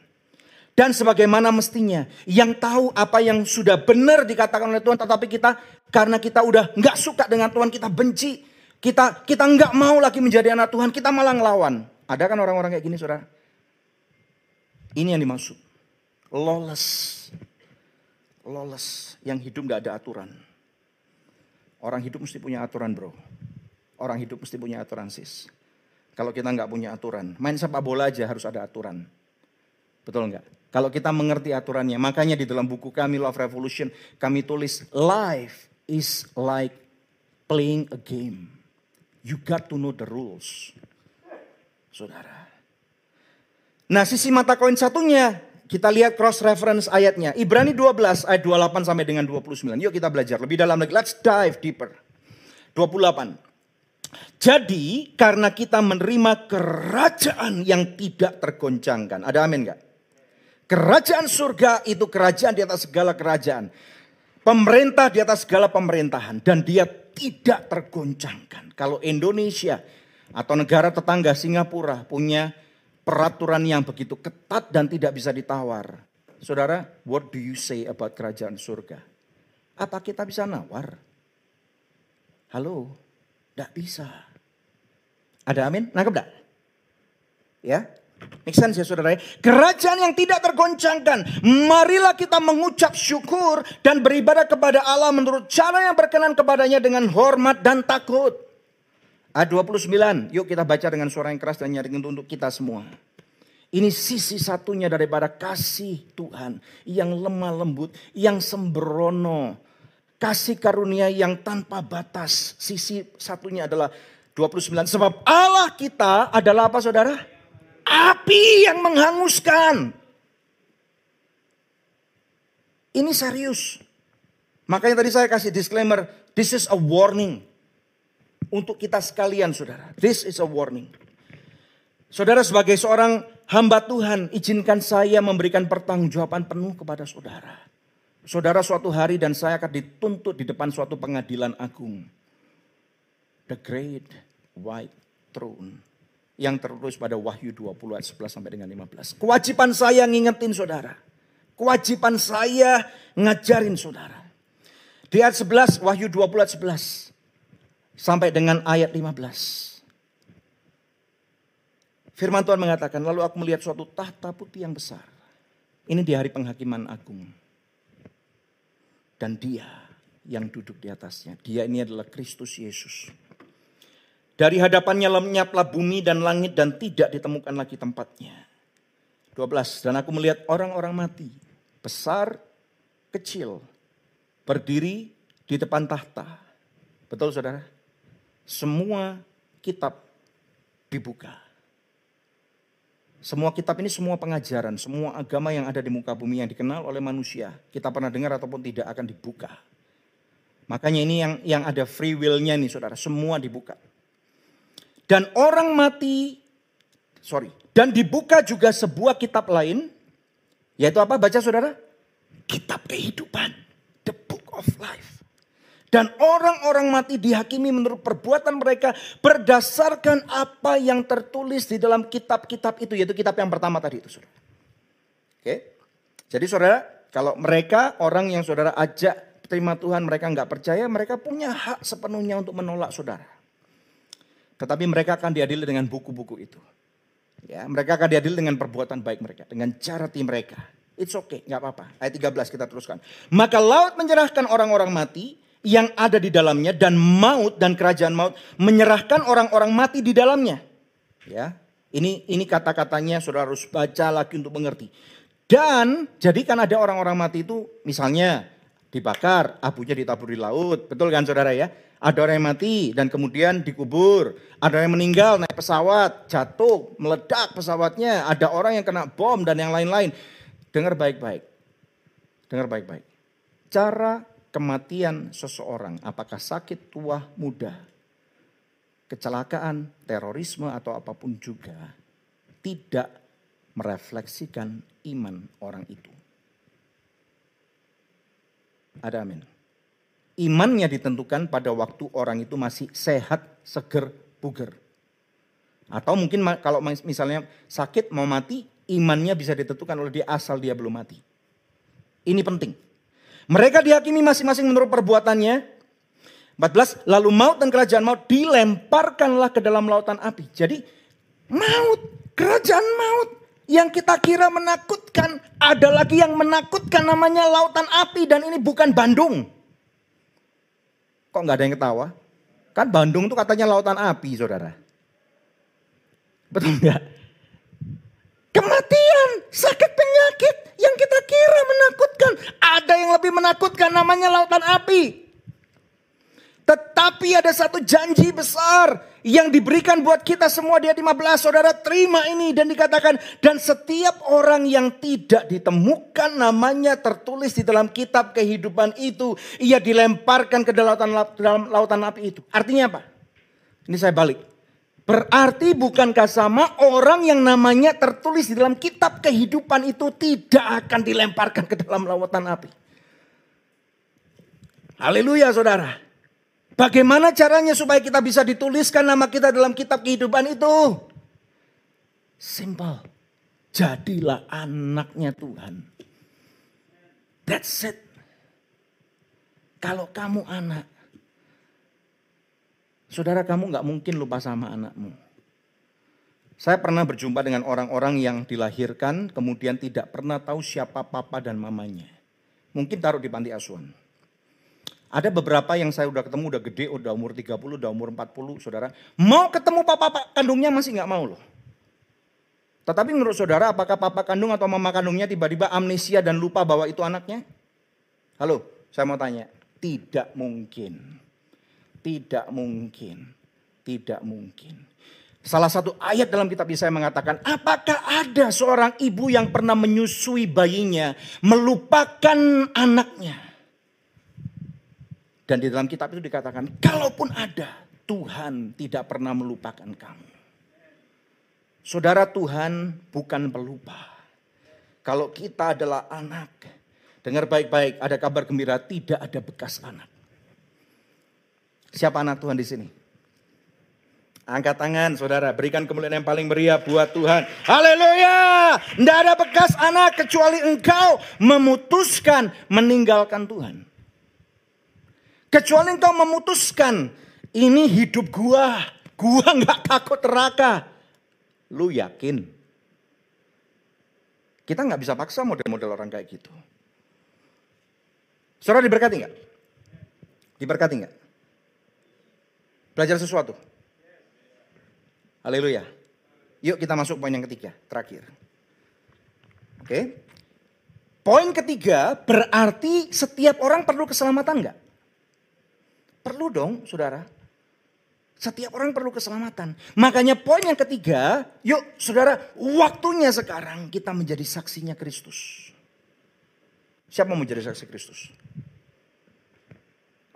Dan sebagaimana mestinya yang tahu apa yang sudah benar dikatakan oleh Tuhan. Tetapi kita karena kita udah nggak suka dengan Tuhan kita benci. Kita kita nggak mau lagi menjadi anak Tuhan. Kita malah ngelawan. Ada kan orang-orang kayak gini saudara? Ini yang dimaksud. Lawless. Lawless. Yang hidup nggak ada aturan. Orang hidup mesti punya aturan bro. Orang hidup mesti punya aturan sis. Kalau kita nggak punya aturan, main sepak bola aja harus ada aturan. Betul nggak? Kalau kita mengerti aturannya, makanya di dalam buku kami Love Revolution kami tulis life is like playing a game. You got to know the rules. Saudara. Nah sisi mata koin satunya kita lihat cross reference ayatnya. Ibrani 12 ayat 28 sampai dengan 29. Yuk kita belajar lebih dalam lagi. Let's dive deeper. 28. Jadi karena kita menerima kerajaan yang tidak tergoncangkan. Ada amin gak? Kerajaan surga itu kerajaan di atas segala kerajaan. Pemerintah di atas segala pemerintahan. Dan dia tidak tergoncangkan. Kalau Indonesia atau negara tetangga Singapura punya peraturan yang begitu ketat dan tidak bisa ditawar. Saudara, what do you say about kerajaan surga? Apa kita bisa nawar? Halo? Tidak bisa. Ada amin? Nangkep tidak? Ya, Make sense ya saudara. Kerajaan yang tidak tergoncangkan. Marilah kita mengucap syukur dan beribadah kepada Allah menurut cara yang berkenan kepadanya dengan hormat dan takut. Ayat 29. Yuk kita baca dengan suara yang keras dan nyaring untuk kita semua. Ini sisi satunya daripada kasih Tuhan yang lemah lembut, yang sembrono, kasih karunia yang tanpa batas. Sisi satunya adalah 29. Sebab Allah kita adalah apa saudara? Api yang menghanguskan. Ini serius. Makanya tadi saya kasih disclaimer. This is a warning. Untuk kita sekalian saudara. This is a warning. Saudara sebagai seorang hamba Tuhan. Izinkan saya memberikan pertanggungjawaban penuh kepada saudara. Saudara suatu hari dan saya akan dituntut di depan suatu pengadilan agung. The Great White Throne. Yang tertulis pada Wahyu 20 ayat 11 sampai dengan 15. Kewajiban saya ngingetin saudara. Kewajiban saya ngajarin saudara. Di ayat 11, Wahyu 20 ayat 11. Sampai dengan ayat 15. Firman Tuhan mengatakan, lalu aku melihat suatu tahta putih yang besar. Ini di hari penghakiman agung. Dan dia yang duduk di atasnya. Dia ini adalah Kristus Yesus. Dari hadapannya lenyaplah bumi dan langit dan tidak ditemukan lagi tempatnya. 12. Dan aku melihat orang-orang mati. Besar, kecil. Berdiri di depan tahta. Betul saudara? Semua kitab dibuka. Semua kitab ini semua pengajaran, semua agama yang ada di muka bumi yang dikenal oleh manusia. Kita pernah dengar ataupun tidak akan dibuka. Makanya ini yang yang ada free will-nya nih saudara, semua dibuka. Dan orang mati, sorry, dan dibuka juga sebuah kitab lain, yaitu apa baca saudara? Kitab kehidupan, the book of life. Dan orang-orang mati dihakimi menurut perbuatan mereka berdasarkan apa yang tertulis di dalam kitab-kitab itu. Yaitu kitab yang pertama tadi itu saudara. Oke. Jadi saudara, kalau mereka orang yang saudara ajak terima Tuhan mereka nggak percaya, mereka punya hak sepenuhnya untuk menolak saudara. Tetapi mereka akan diadili dengan buku-buku itu. Ya, mereka akan diadili dengan perbuatan baik mereka, dengan cara tim mereka. It's okay, nggak apa-apa. Ayat 13 kita teruskan. Maka laut menyerahkan orang-orang mati yang ada di dalamnya dan maut dan kerajaan maut menyerahkan orang-orang mati di dalamnya. Ya, ini ini kata-katanya saudara harus baca lagi untuk mengerti. Dan jadi kan ada orang-orang mati itu misalnya dibakar, abunya ditabur di laut. Betul kan saudara ya? Ada orang yang mati dan kemudian dikubur. Ada orang yang meninggal naik pesawat, jatuh, meledak pesawatnya. Ada orang yang kena bom dan yang lain-lain. Dengar baik-baik. Dengar baik-baik. Cara kematian seseorang, apakah sakit, tua, muda, kecelakaan, terorisme atau apa pun juga, tidak merefleksikan iman orang itu. Ada amin imannya ditentukan pada waktu orang itu masih sehat, seger, buger. Atau mungkin kalau misalnya sakit mau mati, imannya bisa ditentukan oleh dia asal dia belum mati. Ini penting. Mereka dihakimi masing-masing menurut perbuatannya. 14, lalu maut dan kerajaan maut dilemparkanlah ke dalam lautan api. Jadi maut, kerajaan maut yang kita kira menakutkan, ada lagi yang menakutkan namanya lautan api dan ini bukan Bandung. Kok nggak ada yang ketawa? Kan Bandung itu katanya lautan api, saudara. Betul nggak? Kematian, sakit penyakit yang kita kira menakutkan. Ada yang lebih menakutkan namanya lautan api. Tetapi ada satu janji besar yang diberikan buat kita semua di ayat 15. Saudara terima ini dan dikatakan. Dan setiap orang yang tidak ditemukan namanya tertulis di dalam kitab kehidupan itu. Ia dilemparkan ke dalam lautan, dalam lautan api itu. Artinya apa? Ini saya balik. Berarti bukankah sama orang yang namanya tertulis di dalam kitab kehidupan itu tidak akan dilemparkan ke dalam lautan api. Haleluya saudara. Bagaimana caranya supaya kita bisa dituliskan nama kita dalam kitab kehidupan itu? Simple. Jadilah anaknya Tuhan. That's it. Kalau kamu anak, saudara kamu nggak mungkin lupa sama anakmu. Saya pernah berjumpa dengan orang-orang yang dilahirkan kemudian tidak pernah tahu siapa papa dan mamanya. Mungkin taruh di panti asuhan. Ada beberapa yang saya udah ketemu udah gede, udah umur 30, udah umur 40, saudara. Mau ketemu papa kandungnya masih nggak mau loh. Tetapi menurut saudara apakah papa kandung atau mama kandungnya tiba-tiba amnesia dan lupa bahwa itu anaknya? Halo, saya mau tanya. Tidak mungkin. Tidak mungkin. Tidak mungkin. Salah satu ayat dalam kitab Yesaya mengatakan, apakah ada seorang ibu yang pernah menyusui bayinya, melupakan anaknya? Dan di dalam kitab itu dikatakan, kalaupun ada, Tuhan tidak pernah melupakan kamu. Saudara Tuhan bukan pelupa. Kalau kita adalah anak, dengar baik-baik, ada kabar gembira, tidak ada bekas anak. Siapa anak Tuhan di sini? Angkat tangan saudara, berikan kemuliaan yang paling meriah buat Tuhan. Haleluya! Tidak ada bekas anak kecuali engkau memutuskan meninggalkan Tuhan. Kecuali engkau memutuskan, ini hidup gua, gua (laughs) nggak takut neraka. Lu yakin? Kita nggak bisa paksa model-model orang kayak gitu. Saudara diberkati nggak? Diberkati nggak? Belajar sesuatu. Haleluya. Yuk kita masuk poin yang ketiga, terakhir. Oke. Poin ketiga berarti setiap orang perlu keselamatan nggak? Perlu dong, saudara. Setiap orang perlu keselamatan. Makanya poin yang ketiga, yuk saudara, waktunya sekarang kita menjadi saksinya Kristus. Siapa mau menjadi saksi Kristus?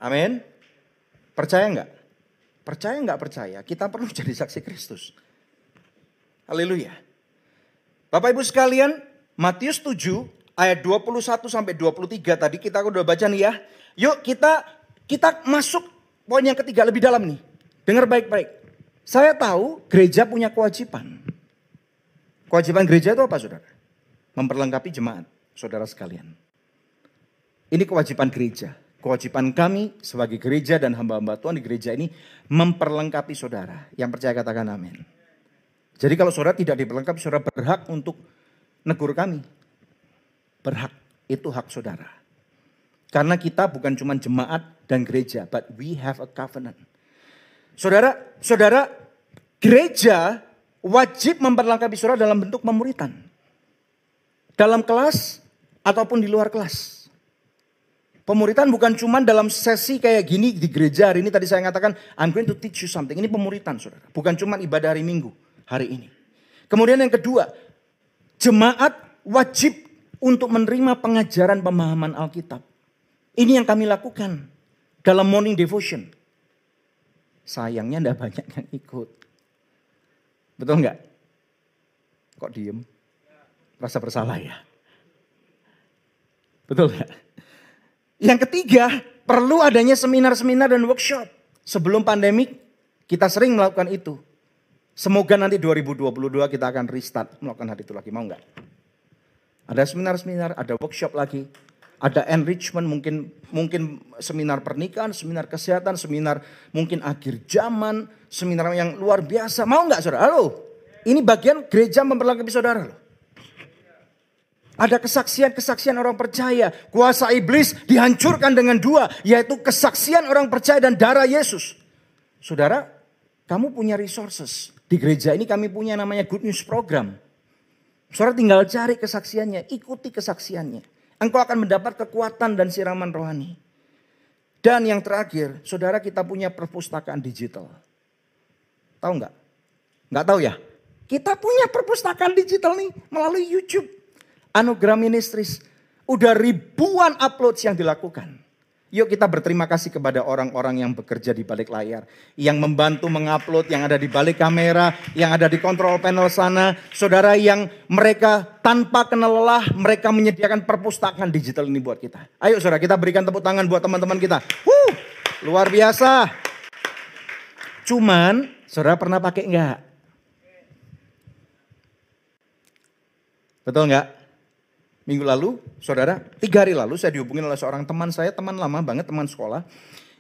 Amin. Percaya nggak? Percaya nggak percaya? Kita perlu (laughs) jadi saksi Kristus. Haleluya. Bapak Ibu sekalian, Matius 7 ayat 21 sampai 23 tadi kita udah baca nih ya. Yuk kita kita masuk poin yang ketiga lebih dalam nih. Dengar baik-baik. Saya tahu gereja punya kewajiban. Kewajiban gereja itu apa saudara? Memperlengkapi jemaat saudara sekalian. Ini kewajiban gereja. Kewajiban kami sebagai gereja dan hamba-hamba Tuhan di gereja ini memperlengkapi saudara. Yang percaya katakan amin. Jadi kalau saudara tidak diperlengkapi, saudara berhak untuk negur kami. Berhak, itu hak saudara. Karena kita bukan cuma jemaat dan gereja, but we have a covenant. Saudara, saudara, gereja wajib memperlengkapi saudara dalam bentuk pemuritan. Dalam kelas ataupun di luar kelas. Pemuritan bukan cuma dalam sesi kayak gini di gereja hari ini tadi saya katakan I'm going to teach you something. Ini pemuritan saudara. Bukan cuma ibadah hari Minggu hari ini. Kemudian yang kedua, jemaat wajib untuk menerima pengajaran pemahaman Alkitab. Ini yang kami lakukan dalam morning devotion. Sayangnya tidak banyak yang ikut. Betul nggak? Kok diem? Rasa bersalah ya? Betul nggak? Yang ketiga, perlu adanya seminar-seminar dan workshop. Sebelum pandemik, kita sering melakukan itu. Semoga nanti 2022 kita akan restart melakukan hal itu lagi. Mau nggak? Ada seminar-seminar, ada workshop lagi ada enrichment mungkin mungkin seminar pernikahan, seminar kesehatan, seminar mungkin akhir zaman, seminar yang luar biasa. Mau nggak saudara? Halo, ini bagian gereja memperlengkapi saudara loh. Ada kesaksian-kesaksian orang percaya. Kuasa iblis dihancurkan dengan dua. Yaitu kesaksian orang percaya dan darah Yesus. Saudara, kamu punya resources. Di gereja ini kami punya namanya Good News Program. Saudara tinggal cari kesaksiannya, ikuti kesaksiannya. Engkau akan mendapat kekuatan dan siraman rohani. Dan yang terakhir, saudara kita punya perpustakaan digital. Tahu nggak? Nggak tahu ya? Kita punya perpustakaan digital nih melalui YouTube. Anugerah Ministries. Udah ribuan uploads yang dilakukan. Yuk kita berterima kasih kepada orang-orang yang bekerja di balik layar. Yang membantu mengupload, yang ada di balik kamera, yang ada di kontrol panel sana. Saudara yang mereka tanpa kenal lelah, mereka menyediakan perpustakaan digital ini buat kita. Ayo saudara kita berikan tepuk tangan buat teman-teman kita. Wuh, luar biasa. Cuman, saudara pernah pakai enggak? Betul enggak? Minggu lalu, saudara, tiga hari lalu saya dihubungi oleh seorang teman saya, teman lama banget, teman sekolah,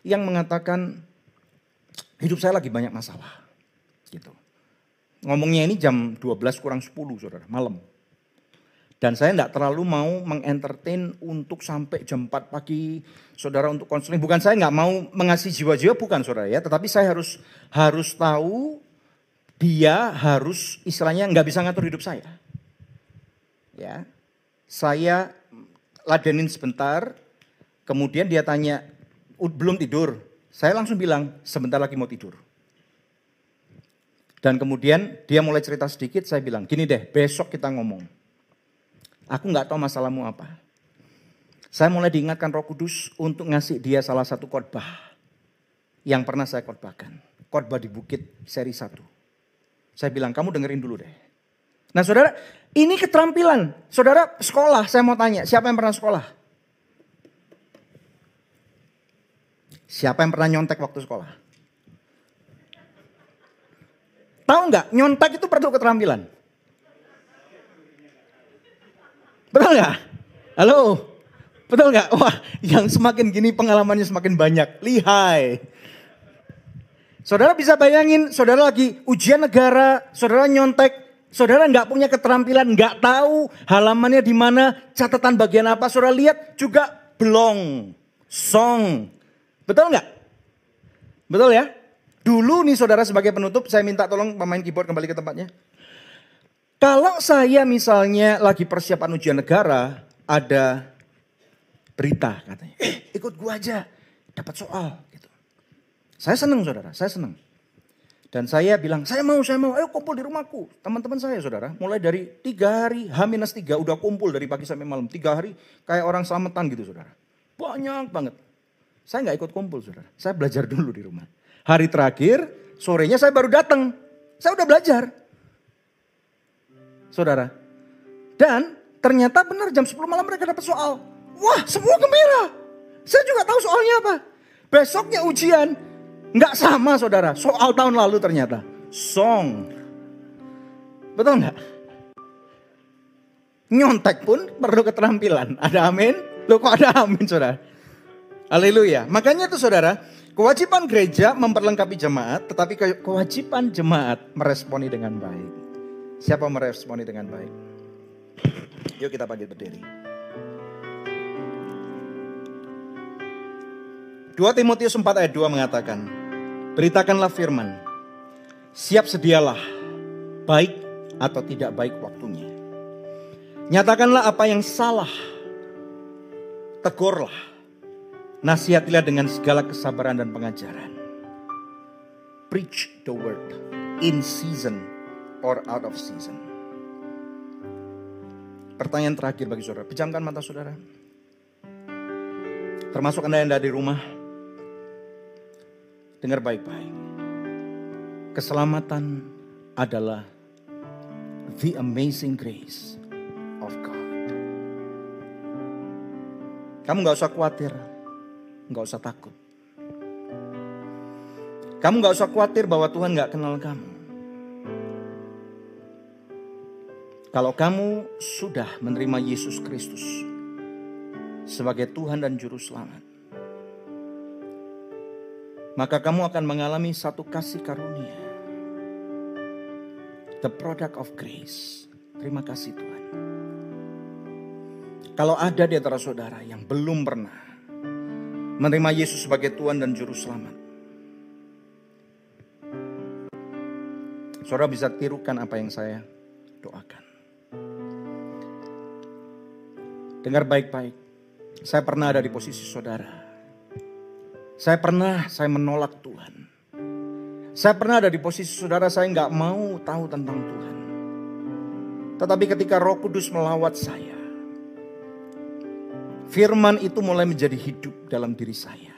yang mengatakan hidup saya lagi banyak masalah. Gitu. Ngomongnya ini jam 12 kurang 10 saudara, malam. Dan saya tidak terlalu mau mengentertain untuk sampai jam 4 pagi saudara untuk konseling. Bukan saya nggak mau mengasih jiwa-jiwa, bukan saudara ya. Tetapi saya harus harus tahu dia harus istilahnya nggak bisa ngatur hidup saya. Ya, saya ladenin sebentar, kemudian dia tanya, belum tidur? Saya langsung bilang, sebentar lagi mau tidur. Dan kemudian dia mulai cerita sedikit, saya bilang, gini deh, besok kita ngomong. Aku nggak tahu masalahmu apa. Saya mulai diingatkan roh kudus untuk ngasih dia salah satu khotbah yang pernah saya khotbahkan. Khotbah di bukit seri 1. Saya bilang, kamu dengerin dulu deh. Nah saudara, ini keterampilan. Saudara sekolah, saya mau tanya, siapa yang pernah sekolah? Siapa yang pernah nyontek waktu sekolah? Tahu nggak, nyontek itu perlu keterampilan. Betul nggak? Halo, Betul nggak? Wah, yang semakin gini pengalamannya semakin banyak. Lihai. Saudara bisa bayangin, saudara lagi ujian negara, saudara nyontek, saudara nggak punya keterampilan, nggak tahu halamannya di mana, catatan bagian apa, saudara lihat juga belong, song. Betul nggak? Betul ya? Dulu nih saudara sebagai penutup, saya minta tolong pemain keyboard kembali ke tempatnya. Kalau saya misalnya lagi persiapan ujian negara, ada berita katanya, eh ikut gua aja, dapat soal. Saya senang saudara, saya senang. Dan saya bilang, saya mau, saya mau, ayo kumpul di rumahku. Teman-teman saya saudara, mulai dari tiga hari, H-3 udah kumpul dari pagi sampai malam. Tiga hari kayak orang selamatan gitu saudara. Banyak banget. Saya nggak ikut kumpul saudara, saya belajar dulu di rumah. Hari terakhir, sorenya saya baru datang. Saya udah belajar. Saudara. Dan ternyata benar jam 10 malam mereka dapat soal. Wah semua gembira. Saya juga tahu soalnya apa. Besoknya ujian, Nggak sama saudara, soal tahun lalu ternyata. Song. Betul nggak? Nyontek pun perlu keterampilan. Ada amin? Loh kok ada amin saudara? Haleluya. Makanya itu saudara, kewajiban gereja memperlengkapi jemaat, tetapi kewajiban jemaat meresponi dengan baik. Siapa meresponi dengan baik? Yuk kita panggil berdiri. 2 Timotius 4 ayat 2 mengatakan, Beritakanlah firman, siap sedialah, baik atau tidak baik waktunya. Nyatakanlah apa yang salah, tegurlah, nasihatilah dengan segala kesabaran dan pengajaran. Preach the word in season or out of season. Pertanyaan terakhir bagi saudara, pejamkan mata saudara. Termasuk Anda yang ada di rumah, Dengar baik-baik. Keselamatan adalah the amazing grace of God. Kamu gak usah khawatir, gak usah takut. Kamu gak usah khawatir bahwa Tuhan gak kenal kamu. Kalau kamu sudah menerima Yesus Kristus sebagai Tuhan dan Juru Selamat, maka kamu akan mengalami satu kasih karunia. The product of grace. Terima kasih Tuhan. Kalau ada di antara saudara yang belum pernah menerima Yesus sebagai Tuhan dan Juru Selamat. Saudara bisa tirukan apa yang saya doakan. Dengar baik-baik. Saya pernah ada di posisi saudara saya pernah saya menolak Tuhan. Saya pernah ada di posisi saudara saya nggak mau tahu tentang Tuhan. Tetapi ketika Roh Kudus melawat saya, firman itu mulai menjadi hidup dalam diri saya.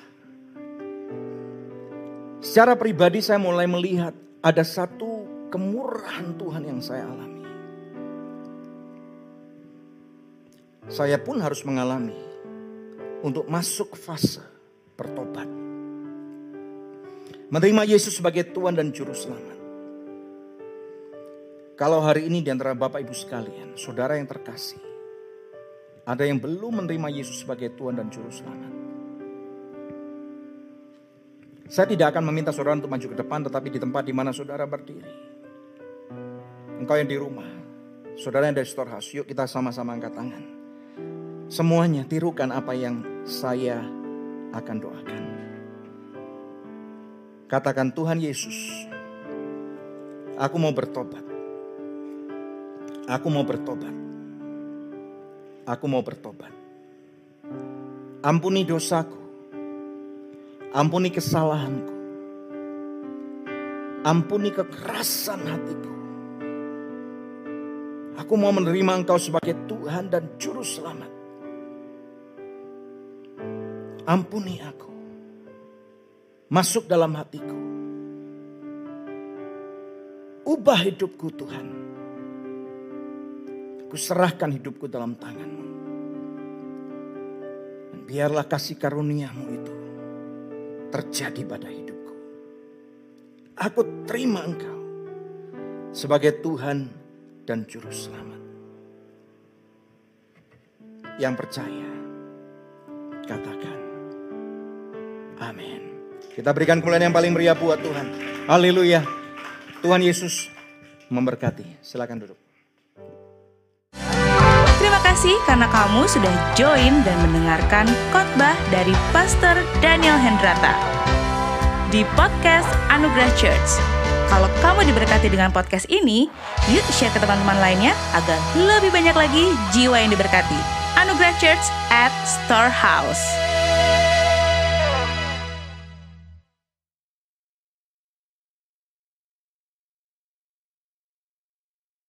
Secara pribadi saya mulai melihat ada satu kemurahan Tuhan yang saya alami. Saya pun harus mengalami untuk masuk fase bertobat. Menerima Yesus sebagai Tuhan dan Juru Selamat. Kalau hari ini di antara Bapak Ibu sekalian, saudara yang terkasih, ada yang belum menerima Yesus sebagai Tuhan dan Juru Selamat. Saya tidak akan meminta saudara untuk maju ke depan, tetapi di tempat di mana saudara berdiri. Engkau yang di rumah, saudara yang dari storehouse, yuk kita sama-sama angkat tangan. Semuanya tirukan apa yang saya akan doakan. Katakan Tuhan Yesus, aku mau bertobat. Aku mau bertobat. Aku mau bertobat. Ampuni dosaku. Ampuni kesalahanku. Ampuni kekerasan hatiku. Aku mau menerima Engkau sebagai Tuhan dan Juru Selamat. Ampuni aku. Masuk dalam hatiku. Ubah hidupku Tuhan. Ku serahkan hidupku dalam tanganmu. Dan biarlah kasih karuniamu itu terjadi pada hidupku. Aku terima engkau sebagai Tuhan dan Juru Selamat. Yang percaya katakan. Amin. Kita berikan kemuliaan yang paling meriah buat Tuhan. Haleluya. Tuhan Yesus memberkati. Silakan duduk. Terima kasih karena kamu sudah join dan mendengarkan khotbah dari Pastor Daniel Hendrata di podcast Anugerah Church. Kalau kamu diberkati dengan podcast ini, yuk share ke teman-teman lainnya agar lebih banyak lagi jiwa yang diberkati. Anugerah Church at Storehouse.